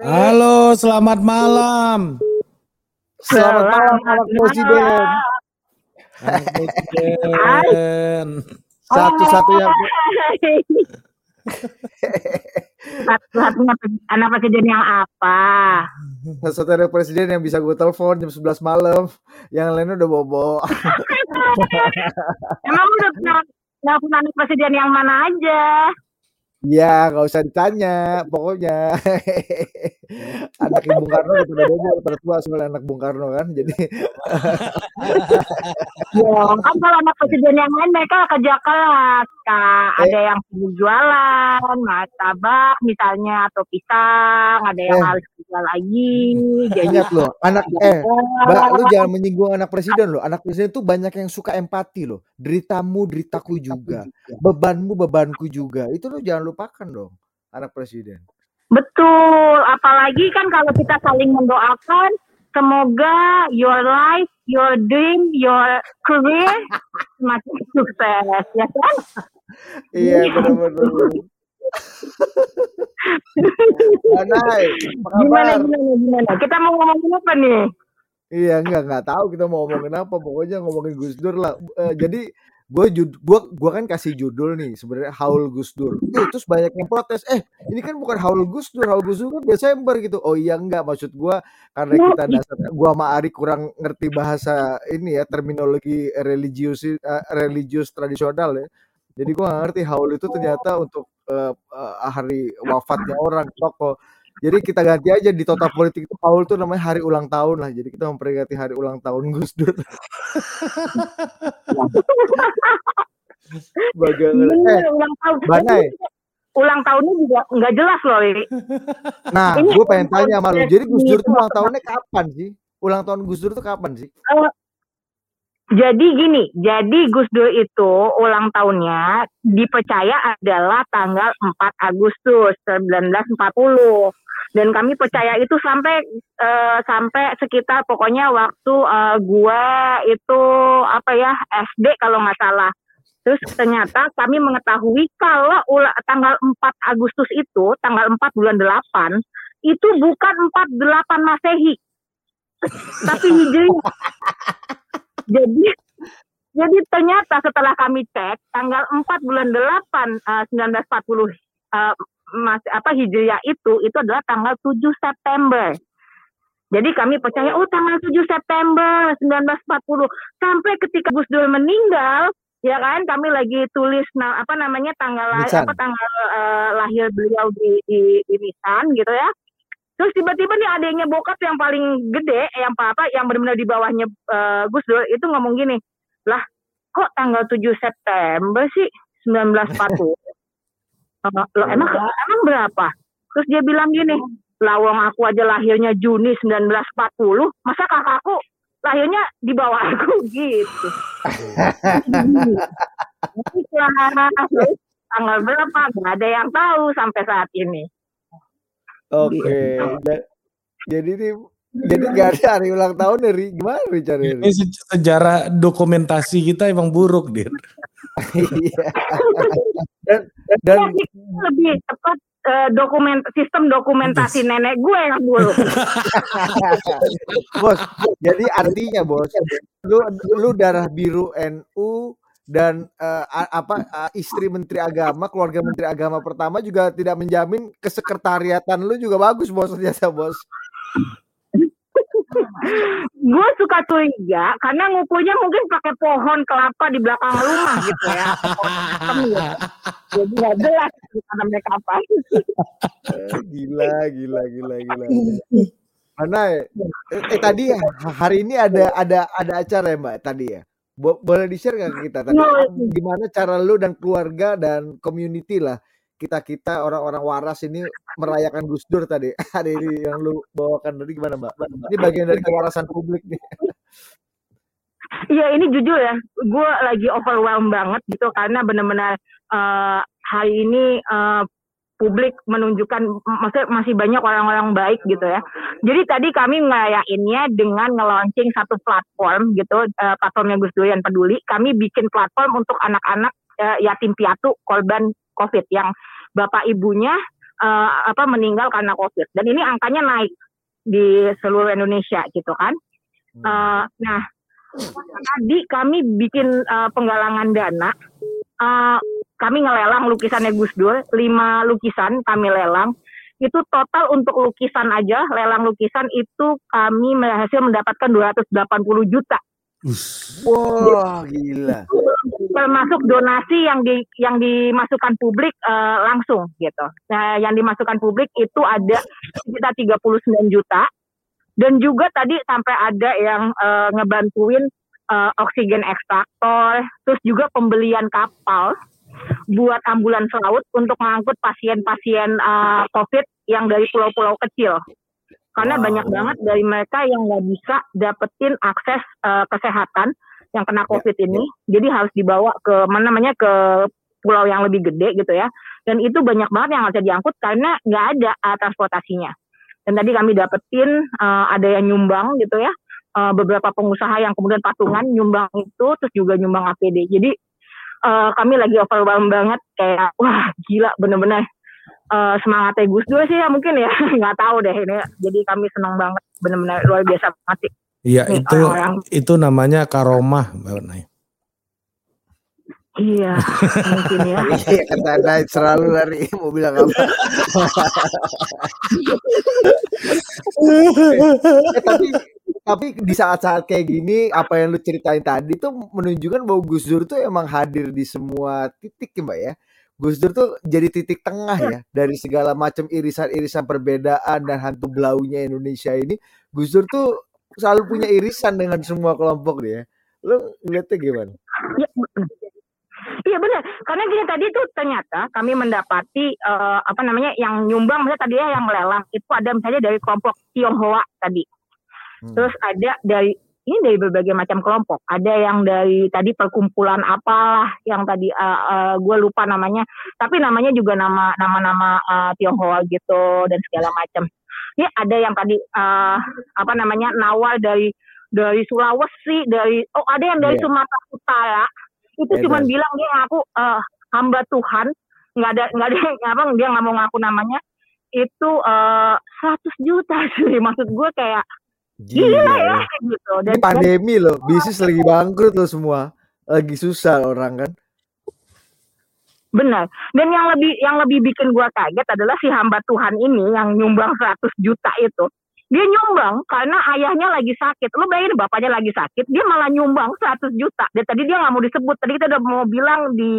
Halo, selamat malam. Selamat malam anak presiden. Presiden. Satu-satunya Satu-satunya anak presiden yang apa? satu-satunya presiden yang bisa gue telepon jam 11 malam. Yang lainnya udah bobo. Emang udah pernah nelfon anak presiden yang mana aja? Ya, nggak usah ditanya. Pokoknya anak Bung Karno bobo, udah pada tua soalnya anak Bung Karno kan. Jadi Ya, kan kalau anak presiden yang lain mereka kerja kelas, Kak. Ada Eh. yang sibuk jualan, martabak misalnya atau pisang, ada yang Eh. harus kerja lagi. Jadi ingat loh, anak eh. Mbak, lu jangan menyinggung anak presiden loh. Anak presiden tuh banyak yang suka empati loh. Deritamu, deritaku juga. Bebanmu, bebanku juga. Itu lo jangan lupakan dong, anak presiden. Betul, apalagi kan kalau kita saling mendoakan, semoga your life, your dream, your career semakin sukses, ya kan? Iya, benar-benar. Manai, apa Gimana, gimana, gimana? Kita mau ngomongin apa nih? Iya, enggak, enggak tahu kita mau ngomongin apa. Pokoknya ngomongin Gus Dur lah. Eh, jadi gue jud, gua, gua kan kasih judul nih sebenarnya haul Gus Dur. Eh, terus banyak yang protes. Eh, ini kan bukan haul Gus Dur, haul Gus Dur kan Desember gitu. Oh iya enggak, maksud gua karena kita dasar gua sama Ari kurang ngerti bahasa ini ya, terminologi religius eh, religius tradisional ya. Jadi gua nggak ngerti haul itu ternyata untuk eh, eh, hari wafatnya orang tokoh. Jadi kita ganti aja di total politik itu haul tuh namanya hari ulang tahun lah. Jadi kita memperingati hari ulang tahun Gus Dur. Bagaimana? Eh, ulang tahun. Banai. Ulang tahunnya juga nggak jelas loh. ini. Nah, Ini gue pengen tanya sama lu. Jadi Gus Dur tuh ulang tahunnya kapan sih? Ulang tahun Gus Dur tuh kapan sih? Eh, Jadi gini, jadi Gus Dur itu ulang tahunnya dipercaya adalah tanggal 4 Agustus 1940. Dan kami percaya itu sampai eh, sampai sekitar pokoknya waktu eh, gua itu apa ya SD kalau nggak salah. Terus ternyata kami mengetahui kalau ula- tanggal 4 Agustus itu, tanggal 4 bulan 8, itu bukan 48 Masehi, tapi Hijriah. Jadi jadi ternyata setelah kami cek tanggal 4 bulan 8 eh, 1940 eh, mas apa Hijriah itu itu adalah tanggal 7 September. Jadi kami percaya oh tanggal 7 September 1940 sampai ketika Gus Dur meninggal ya kan kami lagi tulis na- apa namanya tanggal Nisan. apa tanggal eh, lahir beliau di di, di Nisan gitu ya. Terus tiba-tiba nih adanya bokap yang paling gede, yang apa yang benar-benar di bawahnya eh, Gus Dur itu ngomong gini, lah kok tanggal 7 September sih 1940? Eh, Loh, emang emang berapa? Terus dia bilang gini, lawang aku aja lahirnya Juni 1940, masa kakakku lahirnya di bawah aku gitu. Terus tanggal berapa? Gak ada yang tahu sampai saat ini. Oke. Ja- Jadi nih jadi gak ada hari ulang tahun dari gimana cari Ini se- sejarah dokumentasi kita emang buruk, Dir. Iya. dan dan lebih tepat eh, dokumen sistem dokumentasi nenek gue yang dulu. bos, jadi artinya bos, lu lu darah biru NU dan a- apa eh, istri menteri agama, keluarga menteri agama pertama juga tidak menjamin kesekretariatan lu juga bagus bos ternyata bos. gue suka curiga karena ngukurnya mungkin pakai pohon kelapa di belakang rumah gitu ya. Gitu. Jadi nggak jelas karena mereka apa. Eh, gila, gila, gila, gila. Mana ya? Eh, eh, tadi ya, hari ini ada ada ada acara ya Mbak tadi ya. Bo- boleh di share nggak ke kita tadi? Gimana cara lu dan keluarga dan community lah kita kita orang-orang waras ini merayakan Gus Dur tadi. Hari ini yang lu bawakan tadi gimana Mbak? Ini bagian dari kewarasan publik nih. Iya ini jujur ya, gue lagi overwhelmed banget gitu karena benar-benar eh, hari ini eh, publik menunjukkan, maksudnya masih banyak orang-orang baik gitu ya. Jadi tadi kami ngerayainnya dengan nge-launching satu platform gitu, eh, platformnya Gus Durian Peduli. Kami bikin platform untuk anak-anak eh, yatim piatu korban COVID yang bapak ibunya eh, apa meninggal karena COVID. Dan ini angkanya naik di seluruh Indonesia gitu kan. Eh, nah, tadi kami bikin eh, penggalangan dana. Eh, kami ngelelang lukisannya Gus Dur, lima lukisan kami lelang. Itu total untuk lukisan aja, lelang lukisan itu kami berhasil mendapatkan 280 juta. Wah, gila. termasuk donasi yang di yang dimasukkan publik eh, langsung gitu. Nah, yang dimasukkan publik itu ada sekitar 39 juta dan juga tadi sampai ada yang eh, ngebantuin eh, oksigen ekstraktor, terus juga pembelian kapal buat ambulans laut untuk mengangkut pasien-pasien eh, COVID yang dari pulau-pulau kecil. Karena Wow. banyak banget dari mereka yang nggak bisa dapetin akses eh, kesehatan yang kena COVID ini, jadi harus dibawa ke mana namanya ke pulau yang lebih gede gitu ya. Dan itu banyak banget yang bisa diangkut karena nggak ada uh, transportasinya. Dan tadi kami dapetin uh, ada yang nyumbang gitu ya, uh, beberapa pengusaha yang kemudian patungan nyumbang itu, terus juga nyumbang APD. Jadi uh, kami lagi overwhelmed banget kayak wah gila bener-bener uh, semangatnya Gus Dur sih ya mungkin ya nggak tahu deh ini. Jadi kami senang banget bener-bener luar biasa banget sih. Iya itu orang-orang itu namanya karomah Mbak Nay. Iya, mungkin ya. Iya kata Night selalu lari mau bilang apa? Eh, tapi tapi di saat-saat kayak gini apa yang lu ceritain tadi tuh menunjukkan bahwa Gus Dur tuh emang hadir di semua titik ya Mbak ya. Gus Dur tuh jadi titik tengah ya dari segala macam irisan-irisan perbedaan dan hantu belaunya Indonesia ini. Gus Dur tuh selalu punya irisan dengan semua kelompok dia. Lu ngeliatnya gimana? Iya, Iya benar, karena gini tadi tuh ternyata kami mendapati eh, apa namanya yang nyumbang misalnya tadi ya yang lelang itu ada misalnya dari kelompok Tionghoa tadi, Hmm. terus ada dari ini dari berbagai macam kelompok, ada yang dari tadi perkumpulan apalah yang tadi gue lupa namanya, tapi namanya juga nama nama-nama eh, Tionghoa gitu dan segala macam. Ya ada yang tadi eh, apa namanya nawal dari dari Sulawesi, dari oh ada yang dari Iya. Sumatera Utara itu Bebas. cuman bilang dia ngaku eh, hamba Tuhan nggak ada nggak ada apa dia nggak mau ngaku namanya itu eh, 100 juta sih maksud gue kayak gila Gila ya gitu Ini dan, dan pandemi loh, bisnis lagi bangkrut loh semua. Lagi susah orang kan. benar dan yang lebih yang lebih bikin gue kaget adalah si hamba Tuhan ini yang nyumbang 100 juta itu dia nyumbang karena ayahnya lagi sakit. Lu bayangin bapaknya lagi sakit, dia malah nyumbang 100 juta. Dan tadi dia nggak mau disebut. Tadi kita udah mau bilang di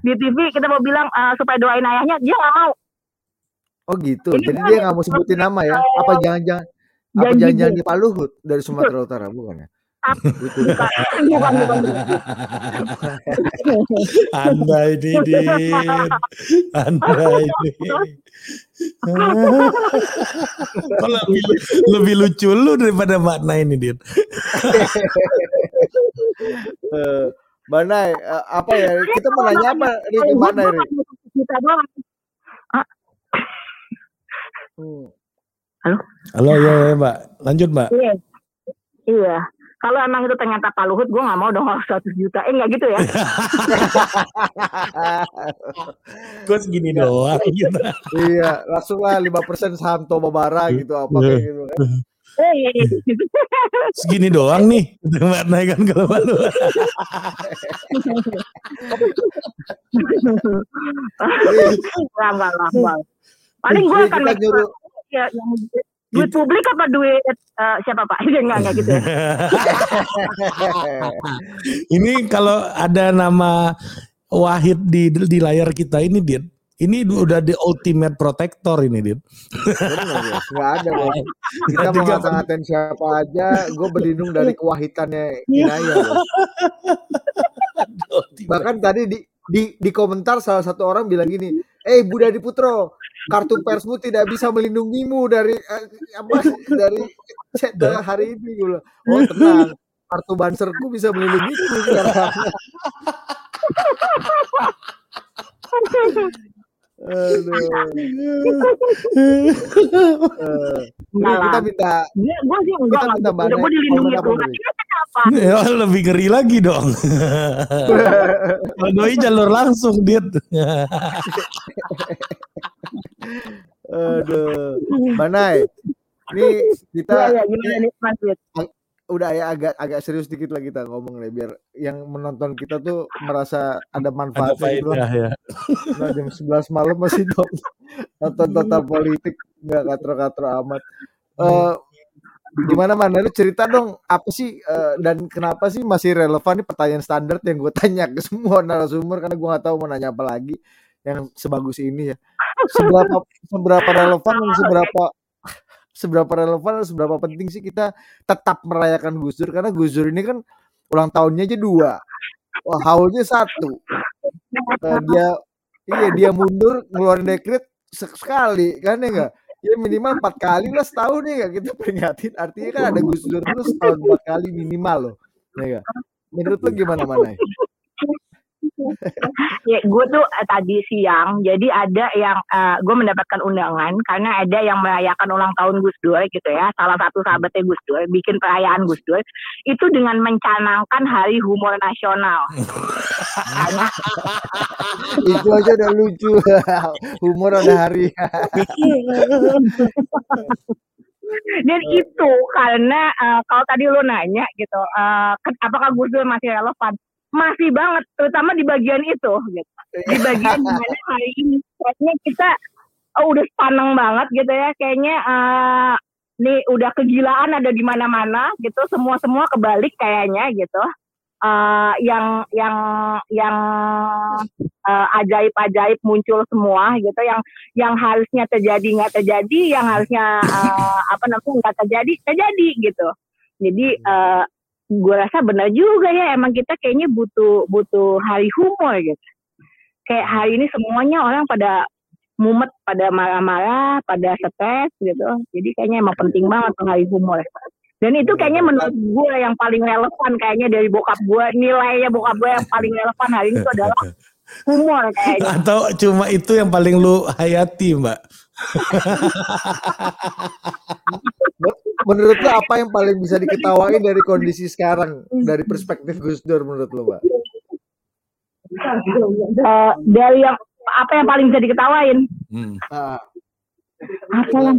di TV kita mau bilang eh, supaya doain ayahnya, dia nggak mau. Oh gitu. Ini Jadi kan dia nggak mau sebutin nama ya? Apa jangan-jangan apa Janji jangan-jangan dia. di Pak Luhut dari Sumatera Utara bukan ya? Bukan. bukan, bukan. Anda ini Din. Anda ini. Lebih, lebih lucu lu daripada Mbak Nay ini Din. Eh, Mbak Nay, eh, apa ya? Kita mau nanya apa ke Mbak Nay? Ri? Kita doang. Hmm. Halo ya, ya Mbak. Lanjut Mbak. Iya. Iya. Kalau emang itu ternyata Pak Luhut, gue nggak mau dong harus 100 juta. Eh nggak gitu ya? Kok segini doang gitu. iya, langsung lah 5% saham Toba Bara gitu apa kayak gitu kan. Eh, iya, iya. Segini doang nih. Kata Mbak Nay kan kalau malu. Enggak. Paling gue akan nyuruh ya, yang duit publik apa duit eh, siapa Pak? Enggak, enggak gitu ya. ini kalau ada nama Wahid di di layar kita ini Din. Ini udah the ultimate protector ini Din. Bener, Bos. Nggak ada bos. Kita mau ngata-ngatain siapa aja, gue berlindung dari kewahitannya Inaya. Bahkan tadi di, di di komentar salah satu orang bilang gini, eh Budha Diputro, kartu persmu tidak bisa melindungimu dari eh, apa dari chat hari ini gue bilang, oh tenang, kartu banserku bisa melindungiku sekarang. Aduh. Eh, kita minta sih enggak kita minta dilindungi Tuhan. Ri? Ini kenapa? Ya, lebih ngeri lagi dong. Kalau doi jalur langsung Dit. Aduh. Manai. Ini kita gimana nih udah ya agak agak serius dikit lah kita ngomong nih biar yang menonton kita tuh merasa ada Ada manfaatnya gitu lah. ya. Nah, jam 11 malam masih nonton, nonton total politik nggak katro-katro amat. Eh gimana mana lu cerita dong apa sih eh, dan kenapa sih masih relevan nih pertanyaan standar yang gue tanya ke semua narasumber karena gue nggak tahu mau nanya apa lagi yang sebagus ini ya. Seberapa seberapa relevan dan seberapa seberapa relevan dan seberapa penting sih kita tetap merayakan Gus Dur karena Gus Dur ini kan ulang tahunnya aja dua, Wah, haulnya satu. Eh, dia iya dia mundur ngeluarin dekret sek- sekali kan ya enggak? Ya minimal empat kali lah setahun ya nggak kita peringatin. Artinya kan ada Gus Dur terus setahun empat kali minimal loh. Ya nggak? Menurut lu gimana mana? Ya, gue tuh eh, tadi siang, jadi ada yang gue mendapatkan undangan karena ada yang merayakan ulang tahun Gus Dur gitu ya. Salah satu sahabatnya Gus Dur bikin perayaan Gus Dur itu dengan mencanangkan Hari Humor Nasional. Itu aja udah lucu. Humor ada hari. Dan itu karena eh, kalau tadi lo nanya gitu, eh, ken- apakah Gus Dur masih relevan? Masih banget, terutama di bagian itu gitu. Di bagian di mana hari ini kayaknya kita oh, udah sepaneng banget gitu ya. Kayaknya eh, nih udah kegilaan ada di mana-mana gitu. Semua semua kebalik kayaknya gitu. Eh, yang yang yang eh, ajaib-ajaib muncul semua gitu. Yang yang harusnya terjadi nggak terjadi, yang harusnya eh, apa namanya nggak terjadi terjadi gitu. Jadi eh, gue rasa benar juga ya emang kita kayaknya butuh butuh hari humor gitu. Kayak hari ini semuanya orang pada mumet, pada marah-marah, pada stres gitu. Jadi kayaknya emang penting banget tuh hari humor. Dan itu kayaknya menurut gue yang paling relevan kayaknya dari bokap gue nilainya bokap gue yang paling relevan hari ini itu adalah humor kayaknya. Atau cuma itu yang paling lu hayati, Mbak? Menurut lu apa yang paling bisa diketawain dari kondisi sekarang dari perspektif Gus Dur menurut lu, Mbak? Eh, dari yang apa yang paling bisa diketawain? Hmm. Apa yang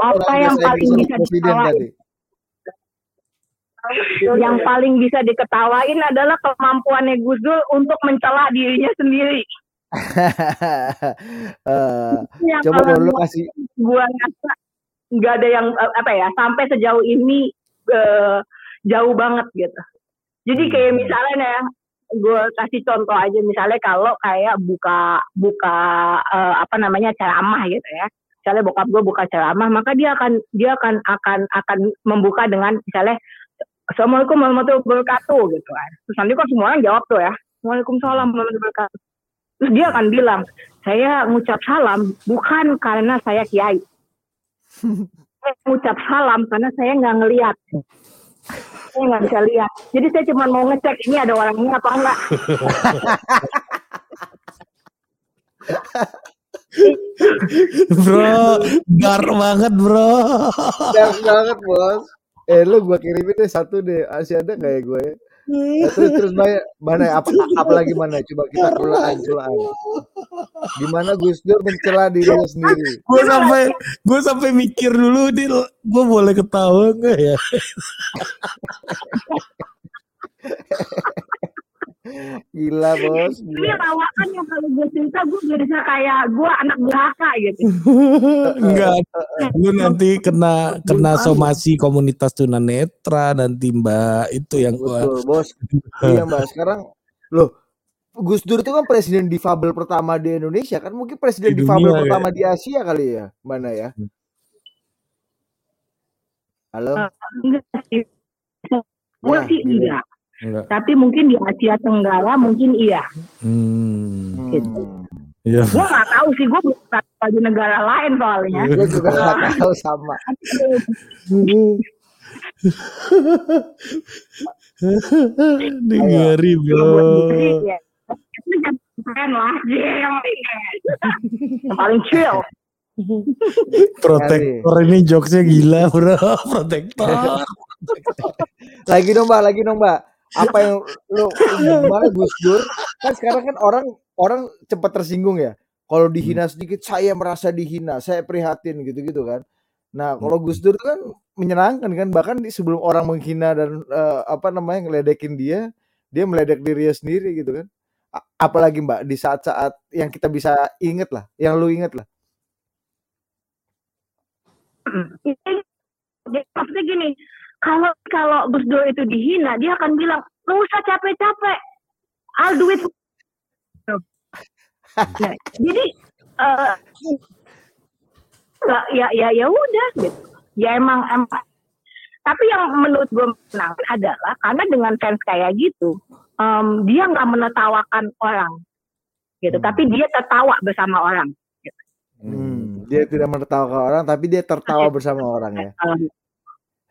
apa yang paling bisa diketawain? tadi. Yang paling bisa diketawain adalah kemampuannya Gus Dur untuk mencela dirinya sendiri. Eh, Yang coba kalau dong lu gua- kasih gua rasa nggak ada yang eh, apa ya sampai sejauh ini eh, jauh banget gitu. Jadi kayak misalnya ya, gue kasih contoh aja misalnya kalau kayak buka buka eh, apa namanya ceramah gitu ya. Misalnya bokap gue buka ceramah, maka dia akan dia akan akan akan membuka dengan misalnya Assalamualaikum warahmatullahi wabarakatuh gitu kan. Terus nanti kan semua orang jawab tuh ya. Waalaikumsalam warahmatullahi wabarakatuh. Terus dia akan bilang, saya ngucap salam bukan karena saya kiai. saya ngucap salam karena saya nggak ngelihat. Saya nggak bisa lihat. Jadi saya cuma mau ngecek ini ada orangnya apa enggak. Bro, dark banget, Bro. Dark banget bos. Eh lu gua kirimin deh satu deh. Masih ada nggak ya gue? ya? Nah, terus terus banyak mana apa apalagi mana coba kita kulaan kulaan. Gimana Gus Dur mencela dirinya sendiri? Gue sampai gue sampai mikir dulu nih, gue boleh ketawa nggak ya? Gila bos. Ini Gila. lawakan yang kalau gue cerita gue bisa kayak gue anak durhaka gitu. Enggak. Lu nanti kena kena somasi komunitas tunanetra nanti Mbak itu yang gua Betul bos. Iya mbak. Sekarang loh Gus Dur itu kan presiden difabel pertama di Indonesia kan mungkin presiden Di difabel dunia, pertama di Asia kali ya mana ya? Halo. Enggak sih. Gue Ya, sih gini. Iya. enggak. Tapi mungkin di Asia Tenggara mungkin iya. Hmm. Hmm. Iya. Gue nggak tahu sih gue belum pernah di negara lain soalnya. Gue juga nggak tahu sama. Dengeri, Bro. ya. Itu kan keren lah, yang yang paling chill. Protektor ini jokesnya gila, Bro. Protektor. Lagi dong mbak, lagi dong mbak. Apa yang lu gimana Gus Dur? Kan sekarang kan orang orang cepat tersinggung ya. Kalau dihina sedikit saya merasa dihina, saya prihatin gitu-gitu kan. Nah, kalau Gus Dur kan menyenangkan kan bahkan di sebelum orang menghina dan eh, apa namanya ngeledekin dia, dia meledek dirinya sendiri gitu kan. A- apalagi Mbak di saat-saat yang kita bisa inget lah, yang lu inget lah. Maksudnya gini, kalau kalau Gus Dur itu dihina, dia akan bilang, nggak usah capek-capek, I'll do it. Nah, jadi eh, nggak- ya ya ya udah gitu. Ya emang emang. Tapi yang menurut gue menyenangkan adalah karena dengan fans kayak gitu, em, dia nggak menertawakan orang, gitu. Hmm. Tapi dia tertawa bersama orang. Hmm, dia tidak menertawakan orang tapi dia tertawa bersama orang ya.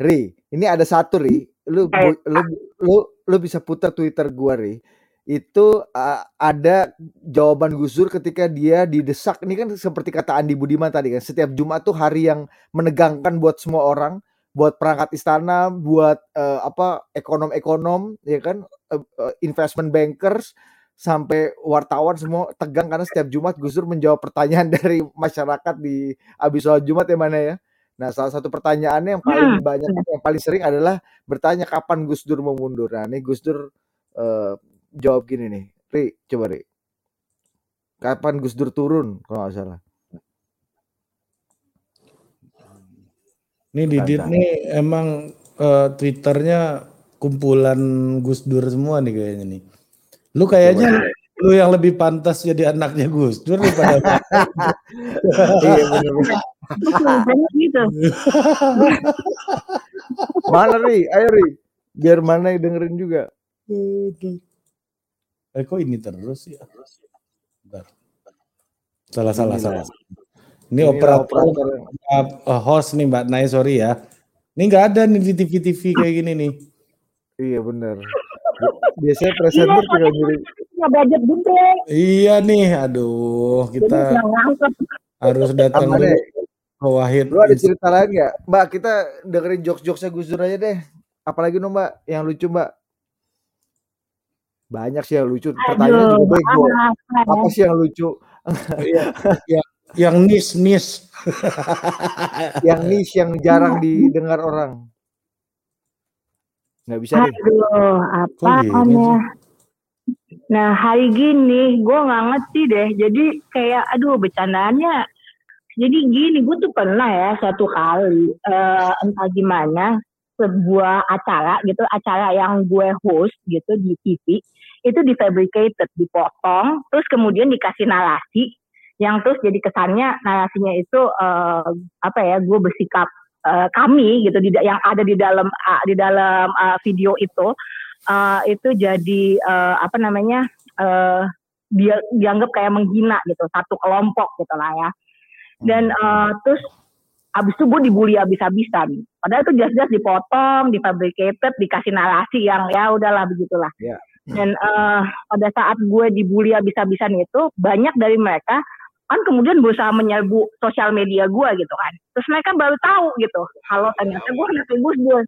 Ri, ini ada satu Ri, lu bu- lu lu lu bisa putar Twitter gua Ri. Itu uh, ada jawaban Gus Dur ketika dia didesak. Ini kan seperti kata Andi Budiman tadi kan, setiap Jumat tuh hari yang menegangkan buat semua orang, buat perangkat istana, buat uh, apa ekonom-ekonom, ya kan, uh, uh, investment bankers sampai wartawan semua tegang karena setiap Jumat Gus Dur menjawab pertanyaan dari masyarakat di habis sholat Jumat ya mana ya. Nah, salah satu pertanyaannya yang paling banyak yang paling sering adalah bertanya kapan Gus Dur mau mundur. Nah, ini Gus Dur eh, jawab gini nih. Ri, coba Ri. Kapan Gus Dur turun kalau nggak salah. Nih Didit Tantang. nih emang eh, Twitternya kumpulan Gus Dur semua nih kayaknya nih. Lu kayaknya lu yang lebih pantas jadi anaknya Gus Dur daripada iya banyak gitu. Mana Ri? Ayo Ri. Biar mana yang dengerin juga. Eh kok ini terus ya? Bentar. Salah salah Inilah. salah. Ini Inilah operator operator uh, host nih Mbak Nay sorry ya. Ini nggak ada nih di TV-TV kayak gini nih. Iya bener. Biasanya presenter tinggal nyuri. Punya budget gede. Iya nih, aduh kita harus datang Apa dulu deh? ke Wahid. Lu ada cerita lain nggak? Mbak, kita dengerin jokes-jokesnya Gus Dur aja deh. Apalagi dong Mbak, yang lucu Mbak. Banyak sih yang lucu. Pertanyaan juga bego. apa? Apa sih yang lucu? Iya, iya. yang nis nis. Yang niche yang jarang didengar orang. Nggak bisa nih. Aduh, apa gini ya? Nah, hari gini gue nggak ngerti deh. Jadi kayak, aduh, bercandaannya. Jadi gini, gue tuh pernah ya satu kali, eh, entah gimana, sebuah acara gitu, acara yang gue host gitu di TV, itu difabricated, dipotong, terus kemudian dikasih narasi, yang terus jadi kesannya narasinya itu eh, apa ya, gue bersikap eh, kami gitu, di, yang ada di dalam ah, di dalam ah, video itu, eh, itu jadi eh, apa namanya, eh, dia dianggap kayak menghina gitu, satu kelompok gitu lah ya. Dan eh, terus abis itu gue dibully abis-abisan padahal itu jelas-jelas dipotong difabricated dikasih narasi yang ya udahlah begitulah. Ya. dan eh, pada saat gue dibully abis-abisan itu banyak dari mereka kan kemudian berusaha menyerbu sosial media gue gitu kan. Terus mereka baru tahu gitu kalau ternyata gue Gus. Dur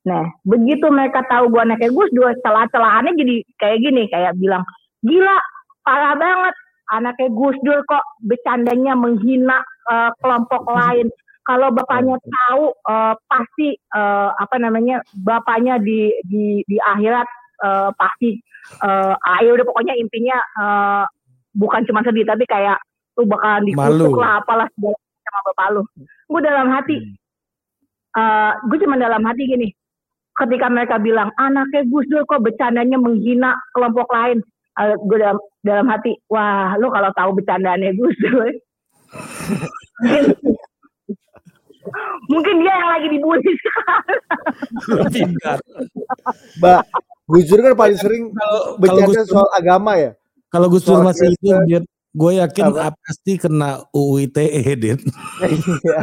nah begitu mereka tahu gue anaknya Gus Dur celah-celahannya jadi kayak gini kayak bilang gila parah banget anaknya Gus Dur kok bercandanya menghina eh, kelompok lain. Kalau bapaknya tahu eh, pasti eh, apa namanya bapaknya di di di akhirat eh, pasti eh, ayo udah pokoknya intinya eh, bukan cuma sedih tapi kayak lu bakalan dikutuk lah apalah segala sama bapak lu. Gue dalam hati eh gue cuma dalam hati gini. Ketika mereka bilang anaknya Gus Dur kok bercandanya menghina kelompok lain, Eh, gue dalam dalam hati, wah lu kalau tahu bercandaannya Gus Dur, mungkin, mungkin dia yang lagi dibully sekarang. Mbak, Gus Dur kan paling sering Kalau kalau bercanda Gus Dur, soal agama ya. kalau Gus Dur masih hidup, dia gue yakin Apa? pasti kena UU ITE, Dit. Iya.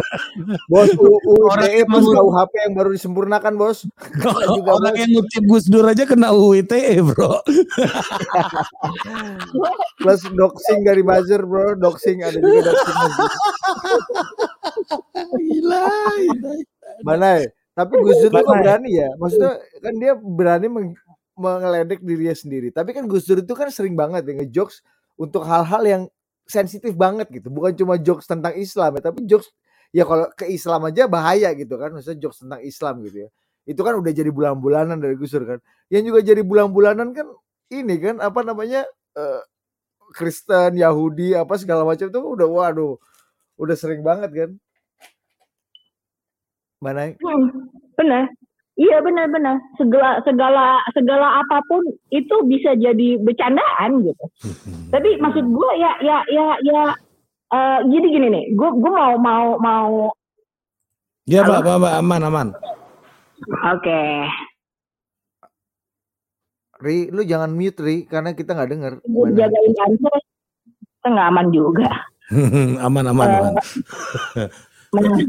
Bos UU ITE plus KUHP yang baru disempurnakan, Bos. Juga, Orang Bos. yang ngutip Gus Dur aja kena UU ITE, bro. Plus doxing dari buzzer, Bro. Doxing ada juga doxing. Gila. gila. Mana ya? Tapi Gus Dur tuh berani ya? Maksudnya kan dia berani meng- mengeledek dirinya sendiri. Tapi kan Gus Dur itu kan sering banget ya ngejokes untuk hal-hal yang sensitif banget gitu. Bukan cuma jokes tentang Islam ya, tapi jokes ya kalau ke Islam aja bahaya gitu kan. Maksudnya jokes tentang Islam gitu ya. Itu kan udah jadi bulan-bulanan dari Gus Dur kan. Yang juga jadi bulan-bulanan kan ini kan apa namanya eh, Kristen, Yahudi, apa segala macam tuh udah waduh, udah sering banget kan. Mana? Hmm, benar. Iya benar-benar segala segala segala apa pun itu bisa jadi bercandaan gitu. Tapi maksud gue ya ya ya ya uh, gini gini nih, gue gue mau mau mau. Ya mbak, mbak, mbak aman aman. Oke. Okay. Ri, lu jangan mute Ri, karena kita nggak dengar. Gue jagain kantor, kita nggak aman juga. aman aman uh, aman.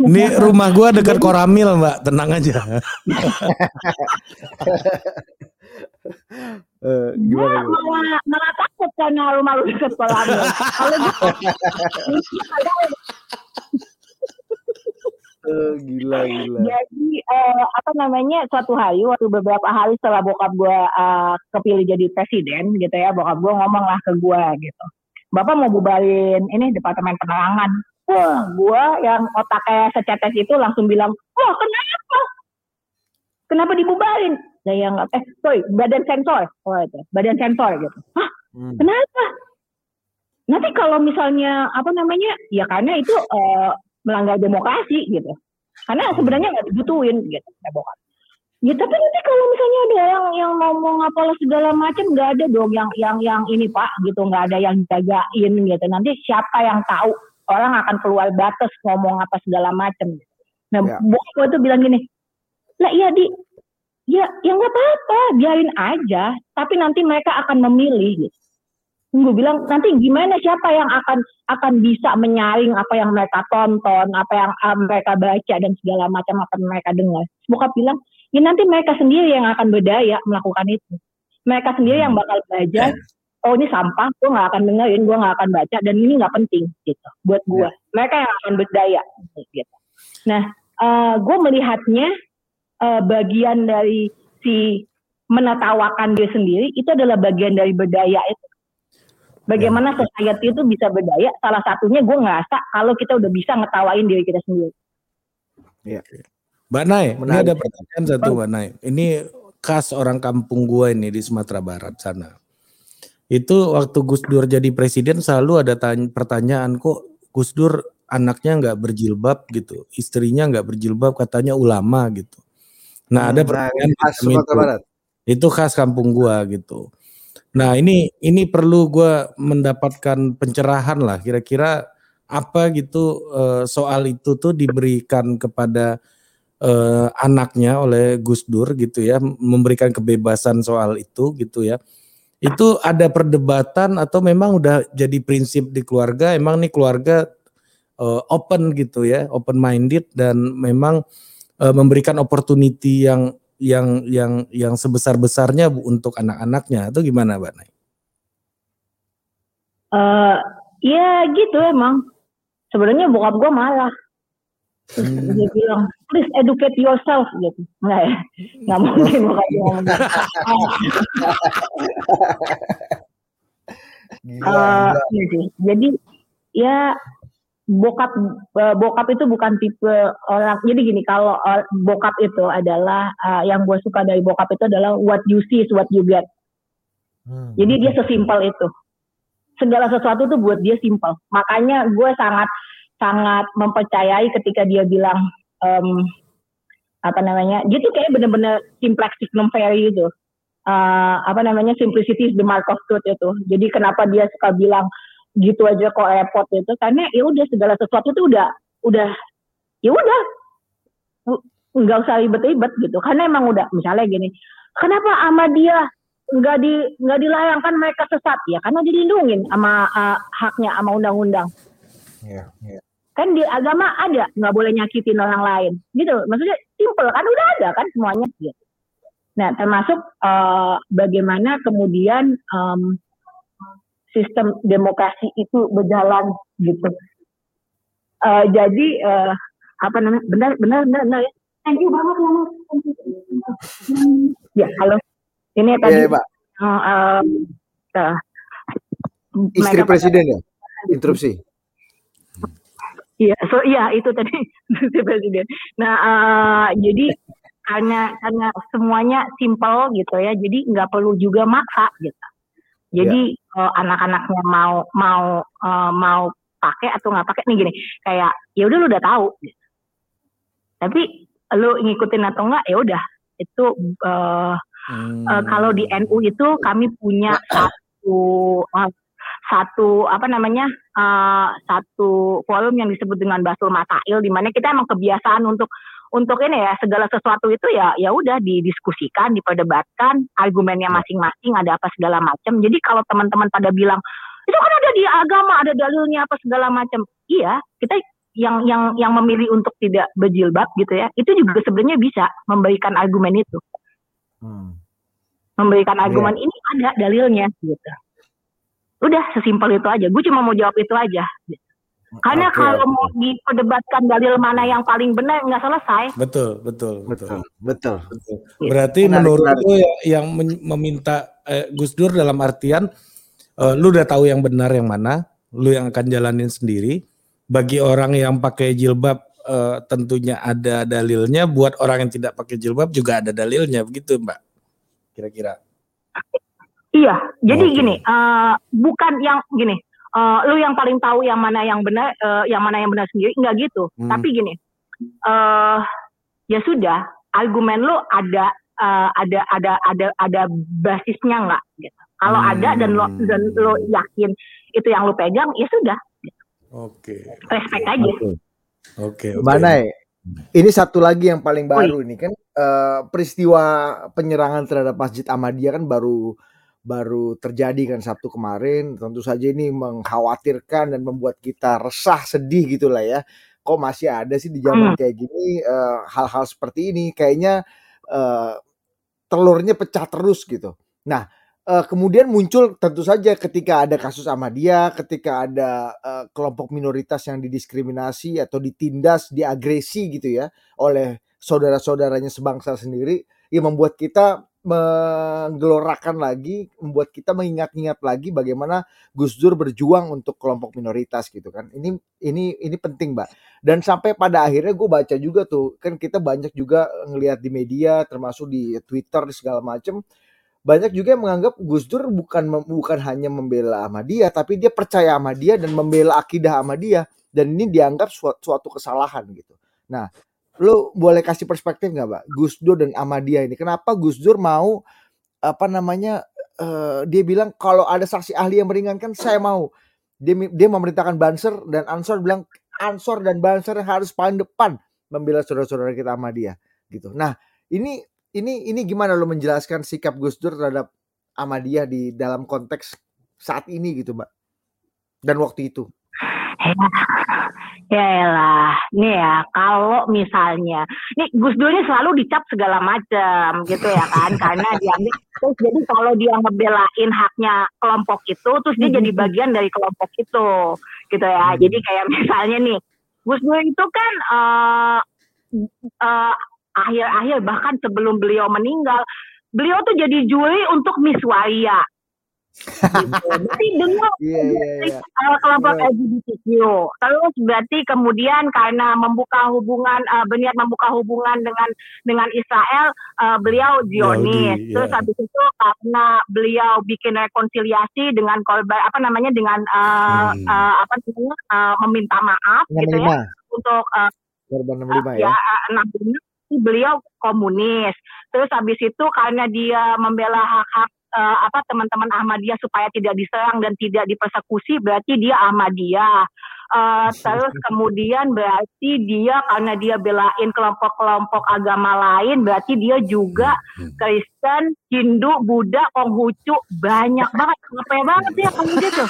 Ini rumah gua dekat Koramil, Mbak. Tenang aja. uh, gimana, gua malah, malah takut karena rumah lu dekat Koramil. Kalau Uh, gila gila. Jadi uh, apa namanya suatu hari waktu beberapa hari setelah bokap gue uh, kepilih jadi presiden gitu ya bokap gue ngomong lah ke gue gitu. Bapak mau bubarin ini departemen penerangan wah gue yang otaknya secetes itu langsung bilang wah kenapa? Kenapa dibubarin? Nah yang eh sorry badan sensor. Oh itu badan sensor gitu. Hah? Hmm. kenapa? Nanti kalau misalnya apa namanya ya karena itu uh, melanggar demokrasi gitu. Karena hmm. sebenarnya nggak dibutuhin gitu ya bokap. Ya tapi nanti kalau misalnya ada yang yang ngomong apalah segala macam nggak ada dong yang yang yang ini pak gitu. Nggak ada yang jagain gitu. Nanti siapa yang tahu orang akan keluar batas ngomong apa segala macam. Nah, ya. gue tuh bilang gini, lah iya di, ya ya nggak apa-apa, biarin aja. Tapi nanti mereka akan memilih. Gitu. Gue bilang nanti gimana siapa yang akan akan bisa menyaring apa yang mereka tonton, apa yang uh, mereka baca dan segala macam apa yang mereka dengar. Bokap bilang, ya nanti mereka sendiri yang akan berdaya melakukan itu. Mereka sendiri yang bakal belajar oh ini sampah, gue nggak akan dengerin, gue nggak akan baca, dan ini nggak penting gitu buat gue. Ya. Mereka yang akan berdaya gitu. Nah, uh, eh, gue melihatnya uh, bagian dari si menertawakan dia sendiri itu adalah bagian dari berdaya itu. Bagaimana ya. society itu bisa berdaya? Salah satunya gue ngerasa kalau kita udah bisa ngetawain diri kita sendiri. Iya. Mbak Nay, ini ada pertanyaan satu Mbak Nay. Ini khas orang kampung gue ini di Sumatera Barat sana itu waktu Gus Dur jadi presiden selalu ada tanya, pertanyaan kok Gus Dur anaknya nggak berjilbab gitu, istrinya nggak berjilbab katanya ulama gitu. Nah hmm, ada nah, pertanyaan khas itu. Barat. itu khas kampung gua gitu. Nah ini ini perlu gua mendapatkan pencerahan lah kira-kira apa gitu uh, soal itu tuh diberikan kepada uh, anaknya oleh Gus Dur gitu ya memberikan kebebasan soal itu gitu ya itu ada perdebatan atau memang udah jadi prinsip di keluarga emang nih keluarga uh, open gitu ya open minded dan memang uh, memberikan opportunity yang yang yang yang sebesar besarnya untuk anak-anaknya atau gimana mbak Nay? Uh, ya gitu emang sebenarnya bokap gue malah Hmm. Dia bilang, please educate yourself gitu. Enggak ya? Enggak mungkin bukan dia ngomong. uh, Jadi ya bokap uh, bokap itu bukan tipe orang jadi gini kalau uh, bokap itu adalah uh, yang gue suka dari bokap itu adalah what you see is what you get hmm. jadi dia sesimpel itu segala sesuatu tuh buat dia simpel makanya gue sangat sangat mempercayai ketika dia bilang um, apa namanya dia tuh kayak bener-bener simplex signum fairy itu uh, apa namanya simplicity is the mark of truth itu. Jadi kenapa dia suka bilang gitu aja kok repot itu? Karena ya udah segala sesuatu tuh udah udah ya udah. Nggak usah ribet-ribet gitu. Karena emang udah misalnya gini kenapa ama dia nggak di nggak dilayangkan mereka sesat? Ya karena dilindungin sama uh, haknya sama undang-undang. Yeah, yeah kan di agama ada nggak boleh nyakitin orang lain. Gitu. Maksudnya simple kan udah ada kan semuanya. Gitu nah termasuk uh, bagaimana kemudian um, sistem demokrasi itu berjalan gitu. Uh, jadi uh, apa namanya benar benar benar, benar ya. Thank you banget ya ya halo. Ini tadi yeah, uh, uh, istri presiden ya? interupsi. Iya, so iya itu tadi presiden. Nah, uh, jadi karena karena semuanya simpel gitu ya, jadi nggak perlu juga maksa gitu. Jadi yeah. uh, anak-anaknya mau mau uh, mau pakai atau nggak pakai nih gini, kayak ya udah lu udah tahu. Gitu. Tapi lu ngikutin atau enggak ya udah itu uh, hmm. uh, kalau di NU itu kami punya satu uh, satu apa namanya uh, satu volume yang disebut dengan Basul Masail di mana kita emang kebiasaan untuk untuk ini ya segala sesuatu itu ya ya udah didiskusikan, diperdebatkan, argumennya masing-masing ada apa segala macam. Jadi kalau teman-teman pada bilang itu kan ada di agama, ada dalilnya apa segala macam. Iya, kita yang yang yang memilih untuk tidak berjilbab gitu ya, itu juga sebenarnya bisa memberikan argumen itu. Hmm. Memberikan argumen yeah. ini ada dalilnya gitu. Udah sesimpel itu aja. Gue cuma mau jawab itu aja. Karena okay, kalau okay. mau diperdebatkan dalil mana yang paling benar nggak selesai. Betul, betul, betul, betul. betul. Berarti menarik, menurut menarik. lu ya, yang meminta eh, Gus Dur dalam artian uh, lu udah tahu yang benar yang mana, lu yang akan jalanin sendiri. Bagi orang yang pakai jilbab uh, tentunya ada dalilnya, buat orang yang tidak pakai jilbab juga ada dalilnya, begitu Mbak? Kira-kira. Iya, jadi okay. gini, uh, bukan yang gini, uh, lu yang paling tahu yang mana yang benar, uh, yang mana yang benar sendiri, enggak gitu. Hmm. Tapi gini, uh, ya sudah, argumen lu ada, uh, ada, ada, ada, ada basisnya enggak? Gitu. Kalau hmm. ada dan lo dan lo yakin itu yang lu pegang, ya sudah. Gitu. Oke. Okay. Respect aja. Oke. Okay. Okay, okay. Mana? Ini satu lagi yang paling baru ini kan uh, peristiwa penyerangan terhadap Masjid Ahmadiyah kan baru baru terjadi kan Sabtu kemarin. Tentu saja ini mengkhawatirkan dan membuat kita resah, sedih gitulah ya. Kok masih ada sih di zaman hmm. kayak gini hal eh, hal-hal seperti ini kayaknya uh, telurnya pecah terus gitu. Nah, uh, kemudian muncul tentu saja ketika ada kasus Ahmadiyah, ketika ada uh, kelompok minoritas yang didiskriminasi atau ditindas, diagresi gitu ya oleh saudara-saudaranya sebangsa sendiri, yang membuat kita menggelorakan lagi, membuat kita mengingat-ingat lagi bagaimana Gus Dur berjuang untuk kelompok minoritas gitu kan. Ini ini ini penting, Mbak. Dan sampai pada akhirnya gue baca juga tuh, kan kita banyak juga ngelihat di media, termasuk di Twitter di segala macam, banyak juga yang menganggap Gus Dur bukan bukan hanya membela Ahmadiyah, tapi dia percaya Ahmadiyah dan membela akidah Ahmadiyah dan ini dianggap suatu, suatu kesalahan gitu. Nah, lu boleh kasih perspektif nggak, Pak? Gus Dur dan Ahmadiyah ini. Kenapa Gus Dur mau apa namanya? Uh, dia bilang kalau ada saksi ahli yang meringankan saya mau. Dia dia memerintahkan Banser dan Ansor bilang Ansor dan Banser harus paling depan membela saudara-saudara kita Ahmadiyah gitu. Nah, ini ini ini gimana lo menjelaskan sikap Gus Dur terhadap Ahmadiyah di dalam konteks saat ini gitu, Mbak? Dan waktu itu. Ya lah, nih ya kalau misalnya, nih Gus Dur ini selalu dicap segala macam gitu ya kan, karena diambil terus jadi kalau dia ngebelain haknya kelompok itu, terus dia jadi mm-hmm. bagian dari kelompok itu, gitu ya. Hmm. Jadi kayak misalnya nih, Gus Dur itu kan uh, uh, akhir-akhir bahkan sebelum beliau meninggal, beliau tuh jadi juri untuk Miss Waria gitu. Berarti dengan yeah, yeah, yeah. kelompok yeah. LGBTQ. Terus berarti kemudian karena membuka hubungan uh, berniat membuka hubungan dengan dengan Israel, uh, beliau Zionis. Yeah. Terus habis itu karena beliau bikin rekonsiliasi dengan korban apa namanya dengan uh, hmm. uh, apa namanya uh, meminta maaf 65. gitu ya untuk uh, korban 65 ya. Ya, 65 beliau komunis. Terus habis itu karena dia membela hak-hak uh, apa teman-teman Ahmadiyah supaya tidak diserang dan tidak dipersekusi berarti dia Ahmadiyah. Uh, terus kemudian berarti dia karena dia belain kelompok-kelompok agama lain berarti dia juga Kristen, Hindu, Buddha, Konghucu banyak banget, capek banget ya kamu gitu.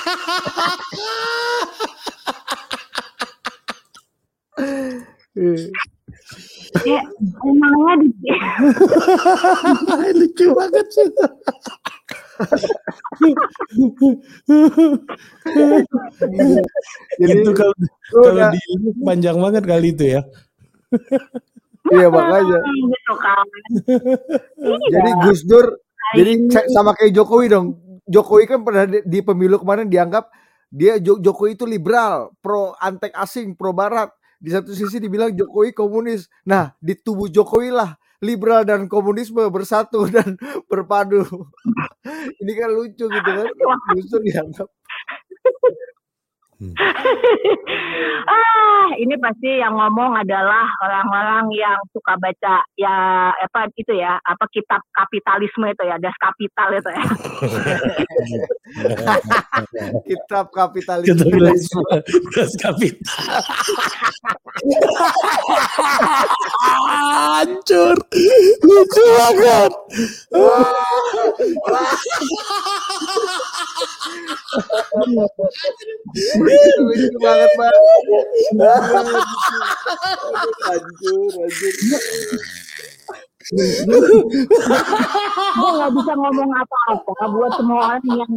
Ya, emangnya di lucu banget sih Jadi itu kalau kalau di panjang banget kali itu ya. iya makanya. Gitu kan. jadi Gus Dur jadi sama kayak Jokowi dong. Jokowi kan pernah di, di pemilu kemarin dianggap dia Jokowi itu liberal, pro antek asing, pro barat. Di satu sisi dibilang Jokowi komunis. Nah, di tubuh Jokowi lah liberal dan komunisme bersatu dan berpadu. Ini kan lucu gitu kan. Justru dianggap Hmm. ah, ini pasti yang ngomong adalah orang-orang yang suka baca ya apa itu ya, apa kitab kapitalisme itu ya, Das Kapital itu ya. kitab kapitalisme. Das Kapital. Hancur. Lucu banget. Banget, hancur. gue nggak bisa ngomong apa-apa buat semua orang yang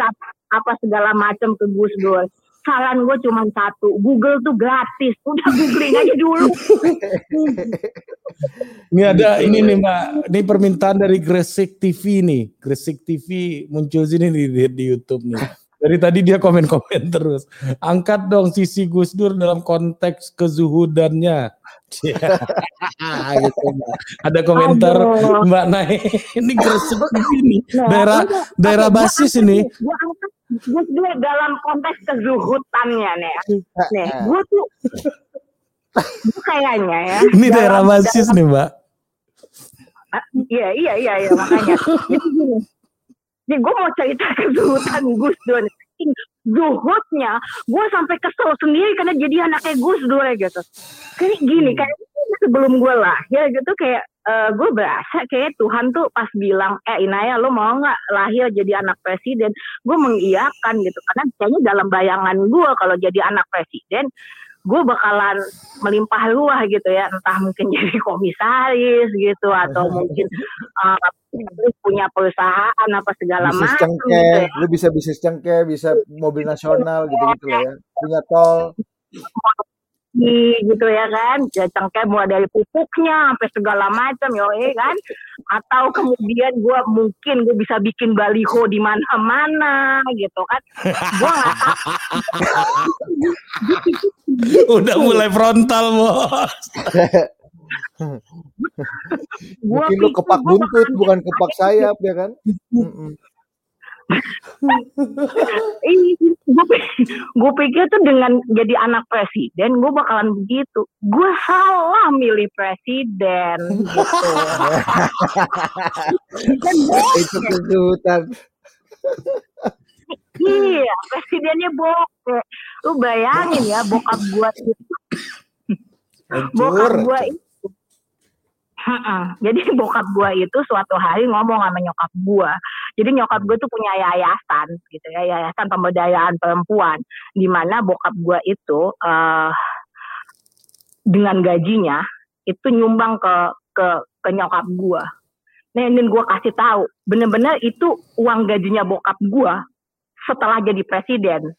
cap apa segala macam ke Gus Dur saran gue cuma satu Google tuh gratis udah googling aja dulu ini ada ini nih mbak ini permintaan dari Gresik TV nih Gresik TV muncul sini di, di, di YouTube nih dari tadi dia komen-komen terus. Angkat dong sisi Gus Dur dalam konteks kezuhudannya. gitu, Ada komentar Aduh. Mbak Nai. Ini gresik ini. Nah, daerah daerah basis ini. Gus Dur dalam konteks kezuhudannya nih. Nih, gue tuh kayaknya ya. Ini daerah basis dalam, nih, Mbak. Iya, iya, iya, iya, makanya. Jadi gini, gue mau cerita kezuhutan Gus Dur. Zuhudnya, gue sampai kesel sendiri karena jadi anaknya Gus Dur gitu. Kayak gini, kayak sebelum gue lahir gitu kayak uh, gue berasa kayak Tuhan tuh pas bilang, eh Inaya lo mau nggak lahir jadi anak presiden? Gue mengiyakan gitu karena kayaknya dalam bayangan gue kalau jadi anak presiden gue bakalan melimpah luah gitu ya entah mungkin jadi komisaris gitu atau mungkin uh, punya perusahaan apa segala macam gitu ya. lu bisa bisnis cengkeh bisa mobil nasional gitu gitu ya punya tol gitu ya kan? Ya cengkeh mulai dari pupuknya sampai segala macam yo ya kan? Atau kemudian gue mungkin gue bisa bikin baliho di mana-mana gitu kan? Gue nggak udah mulai frontal bos. Mungkin lu kepak buntut bukan kepak sayap ya kan gue pikir tuh dengan jadi anak presiden gue bakalan begitu. Gue salah milih presiden gitu. Itu iya presidennya bokeh lu bayangin ya bokap gue itu. Bokap gue itu. Jadi bokap gue itu suatu hari ngomong sama nyokap gue. Jadi nyokap gue tuh punya yayasan gitu ya, yayasan pemberdayaan perempuan. Di mana bokap gue itu uh, dengan gajinya itu nyumbang ke ke ke nyokap gue. Nah, ingin gue kasih tahu, bener-bener itu uang gajinya bokap gue setelah jadi presiden.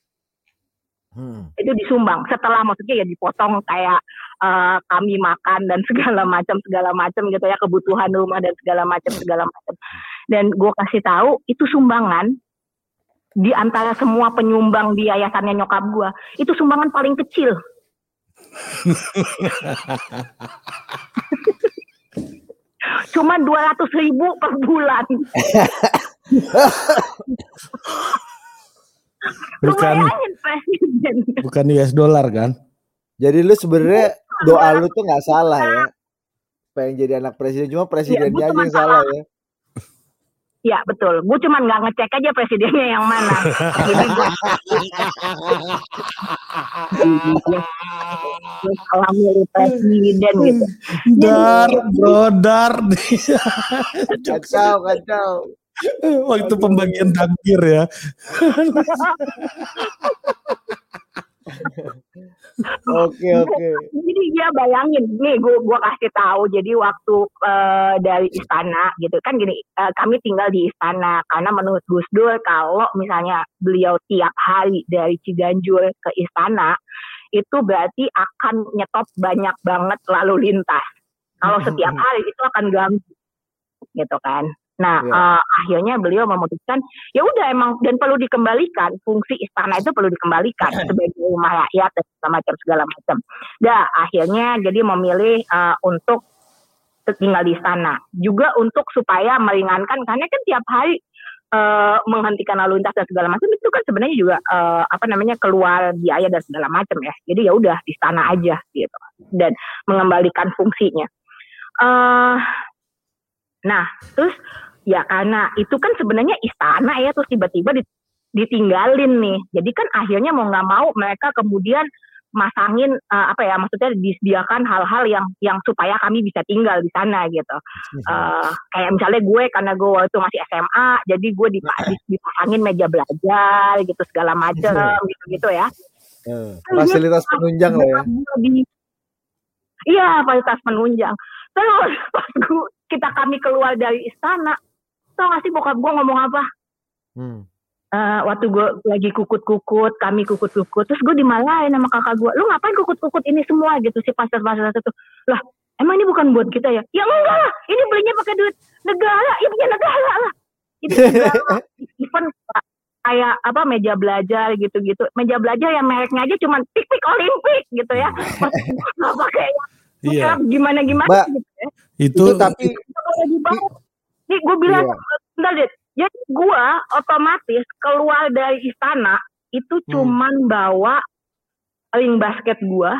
Hmm. Itu disumbang. Setelah maksudnya ya dipotong kayak uh, kami makan dan segala macam segala macam gitu ya kebutuhan rumah dan segala macam segala macam. Dan gue kasih tahu itu sumbangan di antara semua penyumbang di yayasannya nyokap gue itu sumbangan paling kecil. Cuma dua ratus ribu per bulan. bukan. Bukan US dollar kan? Jadi lu sebenarnya doa lu tuh nggak salah ya. Pengen jadi anak presiden cuma presidennya ya, aja yang salah. ya Ya betul, gue cuma nggak ngecek aja presidennya yang mana. Jadi gue kalau milih presiden gitu. Dar, brodar. kacau, kacau. Waktu pembagian takdir ya. Oke oke. Jadi dia bayangin nih gue gua kasih tahu jadi waktu uh, dari istana gitu kan gini uh, kami tinggal di istana karena menurut Gus Dur kalau misalnya beliau tiap hari dari Ciganjur ke istana itu berarti akan nyetop banyak banget lalu lintas. Kalau setiap hari itu akan ganggu gitu kan. Nah, Iya. eh, akhirnya beliau memutuskan ya udah emang dan perlu dikembalikan fungsi istana itu perlu dikembalikan sebagai rumah rakyat dan segala macam segala macam. Dah akhirnya jadi memilih eh, untuk tinggal di istana. Juga untuk supaya meringankan karena kan tiap hari eh, menghentikan lalu lintas dan segala macam itu kan sebenarnya juga eh, apa namanya keluar biaya dan segala macam ya. Jadi ya udah di istana aja gitu dan mengembalikan fungsinya. eh nah, terus ya karena itu kan sebenarnya istana ya terus tiba-tiba di- ditinggalin nih. Jadi kan akhirnya mau nggak mau mereka kemudian masangin eh, apa ya maksudnya disediakan hal-hal yang yang supaya kami bisa tinggal di sana gitu. Eh, kayak misalnya gue karena gue waktu itu masih SMA, jadi gue dipa- dipasangin meja belajar gitu segala macam gitu-gitu ya. Eh, fasilitas penunjang lah ya. Iya, fasilitas penunjang. Terus pas gua, kita kami keluar dari istana, tau gak sih bokap gue ngomong apa? Hmm. Eh, waktu gue lagi kukut-kukut, kami kukut-kukut, terus gue dimarahin sama kakak gue, lu ngapain kukut-kukut ini semua gitu si pasar-pasar itu? Lah, emang ini bukan buat kita ya? Ya enggak lah, ini belinya pakai duit negara, ya punya negara lah. Itu negara, even kayak apa meja belajar gitu-gitu, meja belajar yang mereknya aja cuman pik-pik Olimpik gitu ya, nggak pakai Iya. gimana gimana Mbak, gitu ya. Itu, Itu tapi Lagi Nih gue bilang, Iya. bentar deh. Jadi gue otomatis keluar dari istana itu Hmm. cuman bawa ring basket gue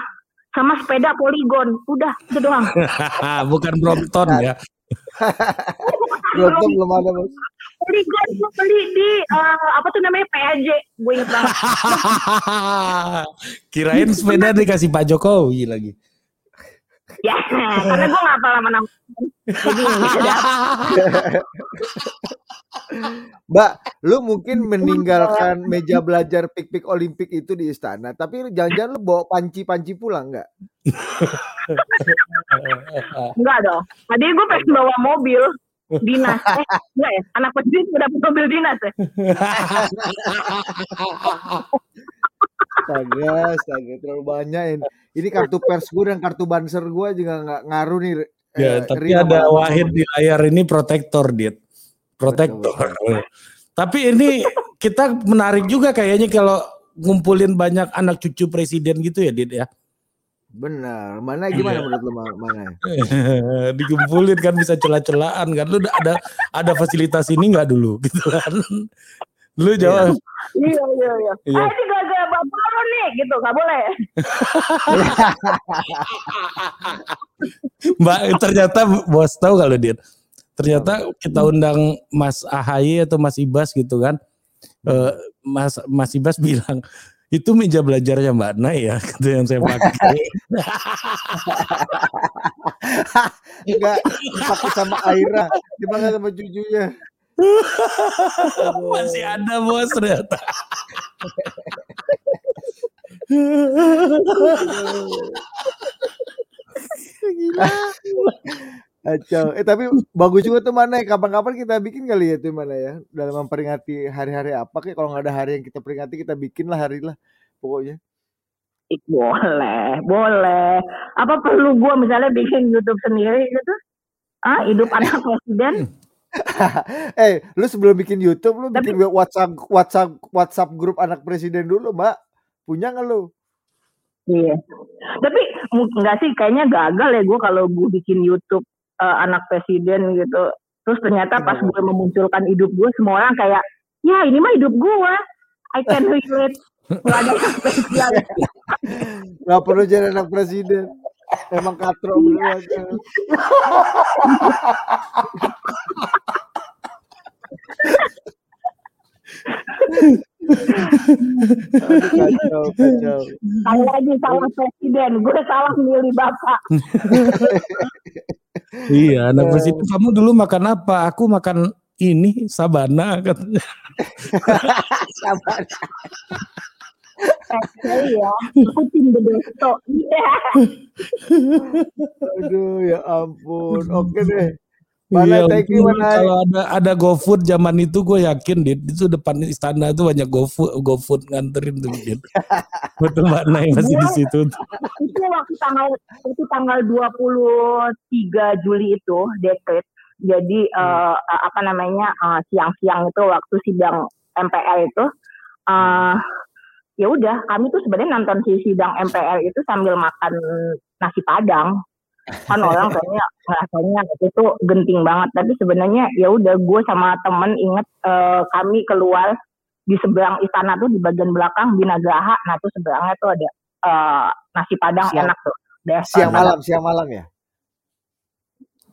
sama sepeda poligon. Udah, itu doang. bukan Brompton ya. belum belum ada bos. poligon gue beli di eh, apa tuh namanya PAJ. Gue inget banget. Kirain sepeda dikasih Pak Jokowi lagi. Ya, karena gue gak hafal nama-nama. Jadi nggak ada. Mbak, lu mungkin meninggalkan meja belajar pik-pik Olimpik itu di istana, tapi jangan-jangan lu bawa panci-panci pulang nggak? Enggak dong. Tadi gue pengen bawa mobil dinas. Eh, enggak ya? Anak presiden udah dapat mobil dinas ya? Astaga, astaga, terlalu banyak ini. Ini kartu pers gue dan kartu banser gue juga nggak ngaruh nih. Ya, eh, tapi ada Wahid di layar ini protektor, Dit. Protektor. tapi ini kita menarik juga kayaknya kalau ngumpulin banyak anak cucu presiden gitu ya, Dit ya. Benar. Mana gimana Iya. menurut lu Ma- mana? Dikumpulin kan bisa celah-celahan kan. Lu udah ada ada fasilitas ini nggak dulu gitu kan. Lu jawab. Iya, iya, iya. Iya. Ah, ini gara-gara bapak lo nih, gitu. Gak boleh. Mbak ternyata bos tahu kalau dia ternyata kita undang Mas Ahaye atau Mas Ibas gitu kan Eh, Mas Mas Ibas bilang itu meja belajarnya Mbak Nay ya gitu yang saya pakai Enggak dipakai sama Aira, dipakai sama cucunya. Masih ada bos ternyata Kacau. Eh tapi bagus juga tuh mana ya. Kapan-kapan kita bikin kali ya tuh mana ya. Dalam memperingati hari-hari apa kayak kalau nggak ada hari yang kita peringati kita bikin lah hari lah pokoknya. Ih, boleh, boleh. Apa perlu gua misalnya bikin YouTube sendiri gitu? Ah, hidup anak presiden? eh, lu sebelum bikin YouTube lu Tapi- bikin WhatsApp WhatsApp WhatsApp grup anak presiden dulu, Mbak. Punya nggak lu? Iya. Tapi enggak sih, kayaknya gagal ya gue kalau gue bikin YouTube eh, anak presiden gitu. Terus ternyata pas Kenapa? gue memunculkan hidup gue, semua orang kayak, ya ini mah hidup gue. I can relate. Nggak ada yang spesial. Nggak perlu jadi anak presiden. Emang katro beneran. Aduh, kacau, kacau. Saya lagi salah presiden, gue salah milih bapak. iya anak presiden kamu dulu makan apa aku makan ini sabana katanya Sabar. Ya, aku tim. Iya. Aduh, ya ampun. Oke deh. Iya, Mana thank you, mana. kalau ada ada GoFood zaman itu gue yakin dit itu depan istana tuh banyak GoFood GoFood nganterin tuh dit. Betul Mbak Nay masih di situ. itu waktu tanggal itu tanggal 23 Juli itu dekret Jadi uh, apa namanya uh, siang-siang itu waktu sidang MPR itu uh, ya udah kami tuh sebenarnya nonton si sidang MPR itu sambil makan nasi padang. Kan orang kayaknya ngerasanya itu genting banget tapi sebenarnya ya udah gue sama temen inget uh, kami keluar di seberang istana tuh di bagian belakang Binagraha nah tuh seberangnya tuh ada uh, nasi padang siang, enak tuh Desa, siang malam siang malam ya?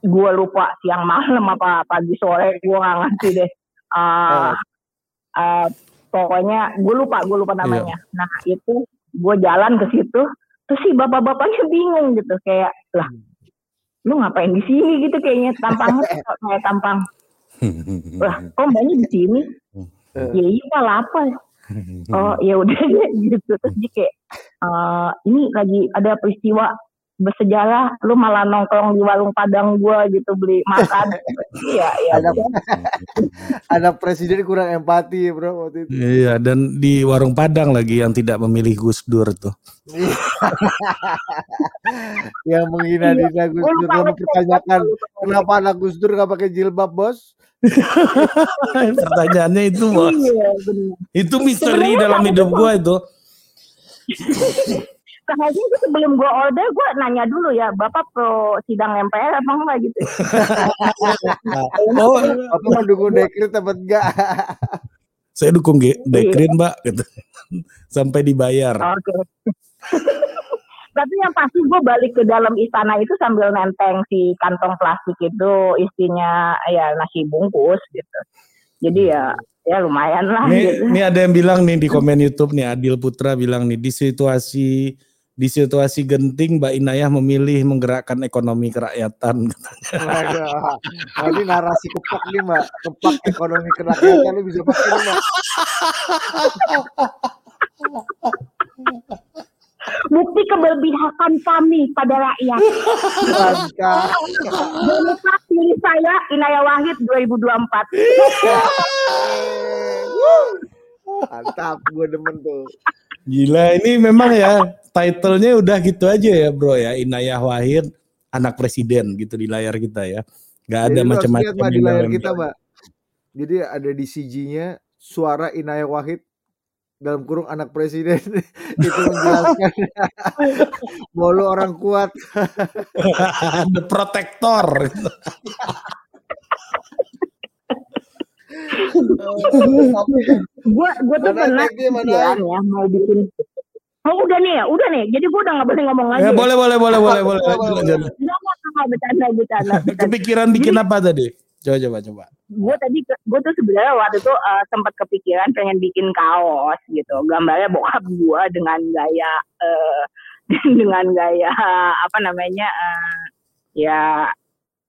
Gue lupa siang malam apa pagi sore gue nggak ngerti deh. Uh, oh. uh, pokoknya gue lupa gue lupa namanya. Iya. nah itu gue jalan ke situ terus si bapak-bapaknya bingung gitu kayak lah lu ngapain di sini? gitu kayaknya tampangnya kayak tampang. Lah kok mbaknya di sini? Ya iya pak lapar oh ya udah gitu. Terus dia kayak uh, ini lagi ada peristiwa bersejarah lu malah nongkrong di warung padang gua gitu beli makan. Iya iya. Ada ada presiden kurang empati bro waktu itu. Iya dan di warung padang lagi yang tidak memilih Gus Dur tuh. Yang menghina iya. Gus Dur dan mempertanyakan kenapa anak Gus Dur gak pakai jilbab bos? Pertanyaannya itu bos. Iya, itu misteri dalam hidup gue itu. Kayaknya itu sebelum gue order, gue nanya dulu ya, Bapak pro sidang MPR apa enggak gitu. oh, apa mendukung dekret apa enggak? Saya dukung dekret, Mbak, gitu. Sampai dibayar. Oke. Okay. Tapi yang pasti gue balik ke dalam istana itu sambil nenteng si kantong plastik itu isinya ya nasi bungkus gitu. Jadi ya ya lumayan lah. Ini, gitu. ini ada yang bilang nih di komen YouTube nih Adil Putra bilang nih di situasi di situasi genting Mbak Inayah memilih menggerakkan ekonomi kerakyatan katanya. Nah, ini narasi kepak nih Mbak, kepak ekonomi kerakyatan lu bisa pakai Mbak bukti keberpihakan kami pada rakyat. Demokrat pilih saya Inaya Wahid 2024. Mantap, gue demen tuh. Gila, ini memang ya titlenya udah gitu aja ya bro ya. Inayah Wahid anak presiden gitu di layar kita ya. Gak ada macam-macam di layar kita, Mbak. Jadi ada di CG-nya suara Inayah Wahid dalam kurung anak presiden. Itu menjelaskan. Bahwa orang kuat. The protector. Gue gue tuh pernah ya mau bikin Oh udah nih ya, udah nih. Jadi gue udah gak boleh ngomong lagi. Ya, boleh, boleh, boleh, boleh, boleh. Enggak, enggak, bercanda, bercanda. Kepikiran bikin apa tadi? Coba coba coba. Gue tadi gue tuh sebenarnya waktu itu uh, sempat kepikiran pengen bikin kaos gitu. Gambarnya bokap gue dengan gaya uh, dengan gaya apa namanya uh, ya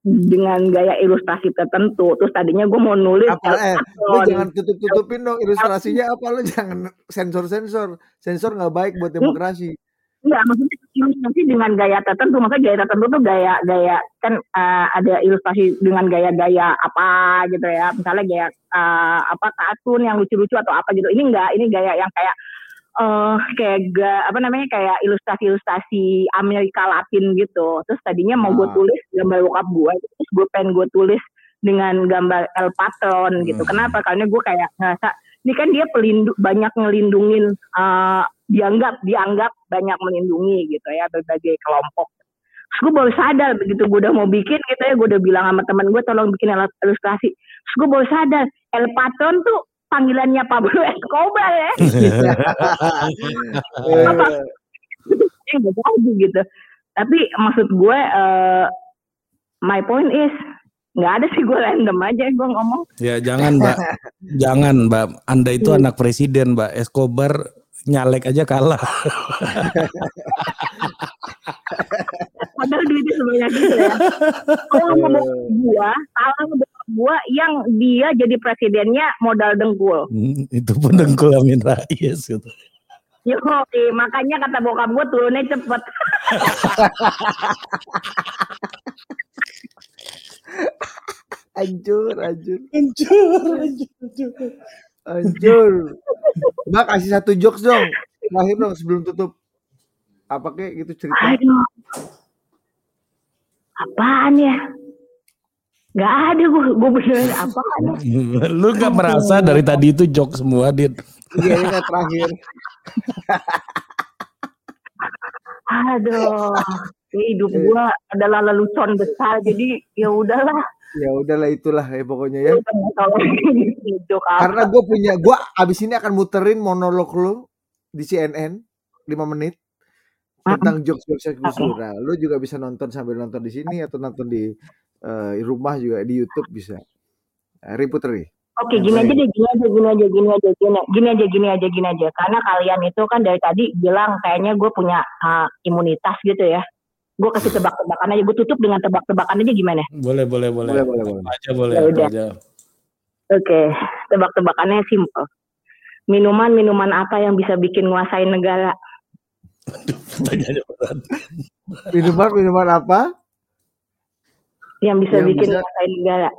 dengan gaya ilustrasi tertentu. Terus tadinya gue mau nulis apa eh, lu jangan tutup-tutupin dong ilustrasinya apa lu jangan sensor-sensor. Sensor nggak baik buat demokrasi. Iya, maksudnya ilustrasi dengan gaya tertentu. Maksudnya gaya tertentu tuh gaya gaya kan uh, ada ilustrasi dengan gaya-gaya apa gitu ya. Misalnya gaya uh, apa kartun yang lucu-lucu atau apa gitu. Ini enggak, ini gaya yang kayak uh, kayak ga, apa namanya kayak ilustrasi-ilustrasi Amerika Latin gitu. Terus tadinya mau gue ah. tulis gambar bokap gue, terus gue pengen gue tulis dengan gambar El Patron gitu. Hmm. Kenapa? Karena gue kayak ngerasa ini kan dia pelindu banyak ngelindungin uh, dianggap dianggap banyak melindungi gitu ya berbagai kelompok. Terus gue baru sadar begitu gue udah mau bikin gitu ya gue udah bilang sama teman gue tolong bikin ilustrasi. Terus gue baru sadar El Patron tuh panggilannya Pablo Escobar ya. gitu. Tapi maksud gue uh, my point is nggak ada sih gue random aja gue ngomong. Ya jangan mbak, jangan mbak. Anda itu hmm. anak presiden mbak Escobar nyalek aja kalah. Padahal duitnya sebanyak itu ya. Kalau ngomong gua, salah ngomong gua yang dia jadi presidennya modal dengkul. Hmm, itu pun dengkul Amin Rais gitu. Yo, makanya kata bokap gua turunnya cepet. Anjur, anjur. Anjur, anjur, anjur. Anjur. Mbak kasih satu jokes dong. Terakhir dong sebelum tutup. Apa kayak gitu cerita? Aduh. Apaan ya? Gak ada gue, gue beneran apa kan? Lu gak merasa dari tadi itu joke semua, Dit? Iya, ini kan terakhir. Aduh, hidup gue adalah lelucon besar, jadi ya udahlah. Ya udahlah itulah ya pokoknya ya. Joke apa. Karena gue punya, gue abis ini akan muterin monolog lu di CNN 5 menit tentang jokes jokes Gus Dur. Nah, lu juga bisa nonton sambil nonton di sini atau nonton di eh, rumah juga di YouTube bisa. Nah, Riputeri. Oke, gini aja deh, gini aja, gini aja, gini aja, gini, gini aja, gini aja, gini aja. Karena kalian itu kan dari tadi bilang kayaknya gue punya uh, imunitas gitu ya. Gue kasih tebak-tebakan aja, gue tutup dengan tebak-tebakan aja gimana? Boleh, boleh, boleh. Boleh, boleh, boleh. Apa aja boleh. Ya udah. aja. Oke, tebak-tebakannya simple. Minuman-minuman apa yang bisa bikin nguasain negara? Pertanyaannya berat. Minuman minuman apa? Yang bisa Yang bikin bisa- negara?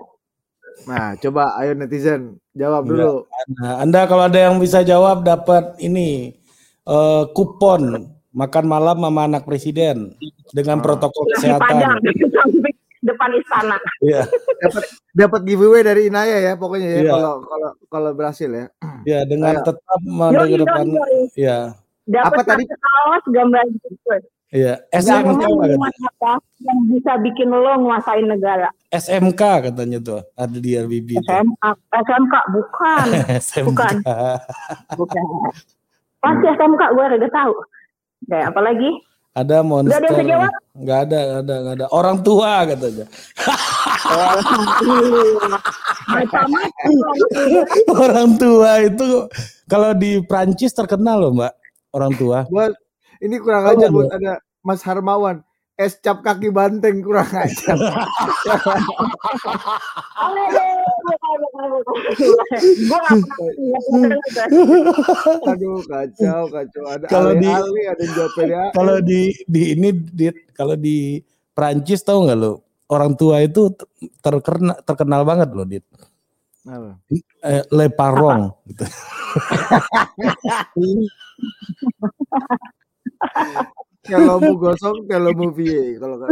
Nah, coba ayo netizen jawab Enggak. dulu. Nah, Anda kalau ada yang bisa jawab dapat ini eh, kupon makan malam sama anak presiden dengan Ah. protokol Padang kesehatan. depan istana. Iya, Dapat dapat giveaway dari Inaya ya pokoknya ya Iya. kalau kalau kalau berhasil ya. ya dengan Ayo. tetap mengedepan ya, Dapat Apa tadi? kaos gambar gitu. iya SMK apa yang bisa bikin lo nguasain negara? SMK katanya tuh ada di RBB itu. SMK, SMK bukan, SMK. Bukan. bukan. Pasti SMK gue udah tahu. Oke, apalagi? Ada monster. Nggak ada yang ada, nggak ada, ada. Orang tua katanya. Orang tua itu kalau di Prancis terkenal loh mbak. Orang tua. Buat ini kurang Oh, ajar buat ada Mas Harmawan. Es cap kaki banteng kurang ajar. Aduh kacau kacau ada Kalau di- ada jawab. Kalau di di ini di, kalau di Prancis tahu nggak lo? Orang tua itu terkenal terkenal banget loh dit. Apa? Eh, Le Parong. gitu. Kalau mau gosong, kalau mau vie. Kalau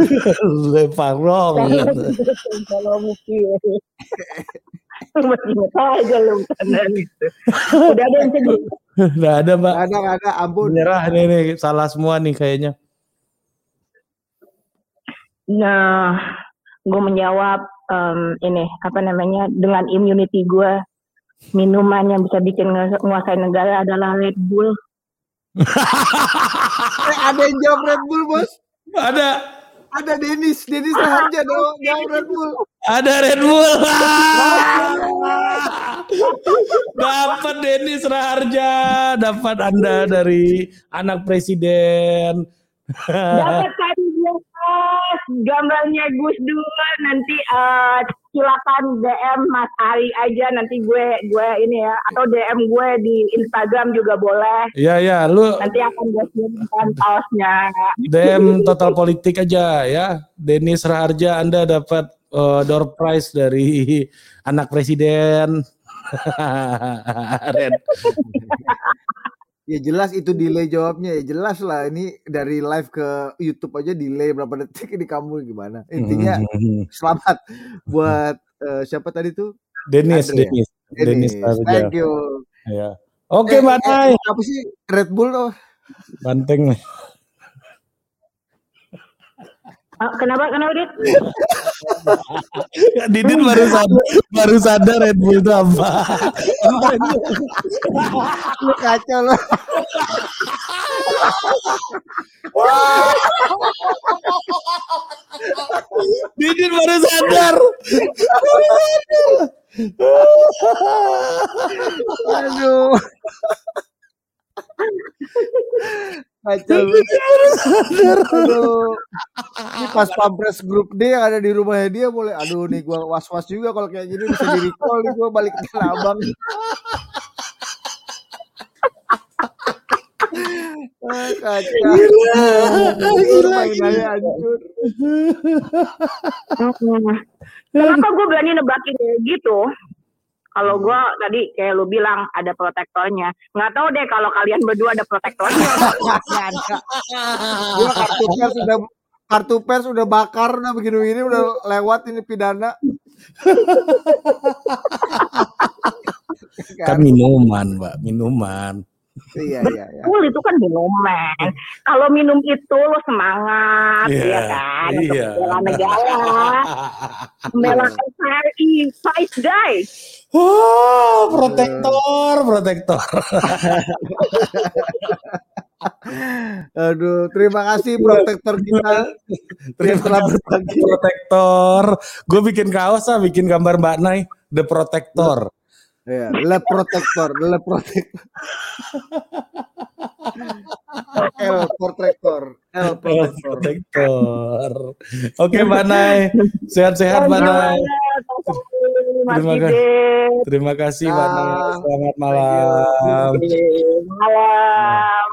Le Parong. Kalau mungkin masih ingat aja lu kanan itu. Udah ada yang sedih. Nggak ada mbak. ada ada ampun. Menyerah nih, nih salah semua nih kayaknya. Nah, gue menjawab em, ini apa namanya dengan immunity gue minuman yang bisa bikin nguasain negara adalah Red Bull. Eh, ada yang jawab Red Bull bos. Ada Ada Denis, Denis Raharja dong jawab Red Bull. ada Red Bull. dapat Denis Raharja, dapat Anda dari anak presiden. Dapat tadi gambarnya Gus Dur nanti eh, silakan DM Mas Ari aja nanti gue gue ini ya atau DM gue di Instagram juga boleh. Ya ya, lu Nanti akan gue kirimkan kaosnya. DM Total Politik aja ya. Denis Raharja Anda dapat eh, door prize dari anak presiden. Red. Ya jelas itu delay jawabnya. Ya jelas lah ini dari live ke YouTube aja delay berapa detik ini kamu gimana? Intinya selamat buat eh, siapa tadi tuh? Denis, Andre? Denis, Denis Denis Raharja. thank you. Ya. Oke, Eh, Mbak eh, apa sih? Red Bull loh Banteng. Ah, kenapa kenapa Dit? Didin baru sadar, baru sadar Red Bull itu apa. lu kacau loh Didin baru sadar. aduh kacau. Aduh ini pas pampres grup D yang ada di rumahnya dia boleh aduh nih gua was was juga kalau kayak gini bisa di recall nih gua balik ke abang Ah, kacau. Mainannya hancur. Kenapa gue berani nebakin kayak gitu? Kalau gue tadi kayak lu bilang ada protektornya, nggak tahu deh kalau kalian berdua ada protektornya. Nggak ada. Gua kartunya sudah kartu pers udah bakar udah begini-begini udah lewat ini pidana. kan minuman, Mbak, minuman. Iya iya iya. Betul itu kan minuman. Kalau minum itu lo semangat Iya, ya kan untuk iya. membela negara, membela NKRI, fight die. Oh, protektor, protektor. Aduh, terima kasih protektor kita telah berbagi. Protektor. Gue bikin kaos ah, bikin gambar Mbak Nay, The Protector. Ya, le protektor, le protektor. L protektor, L. Protektor. Oke Mbak Nay, sehat-sehat Mbak Nay. Terima kasih. Terima kasih Mbak Nay. Ah, Selamat malam. Malam.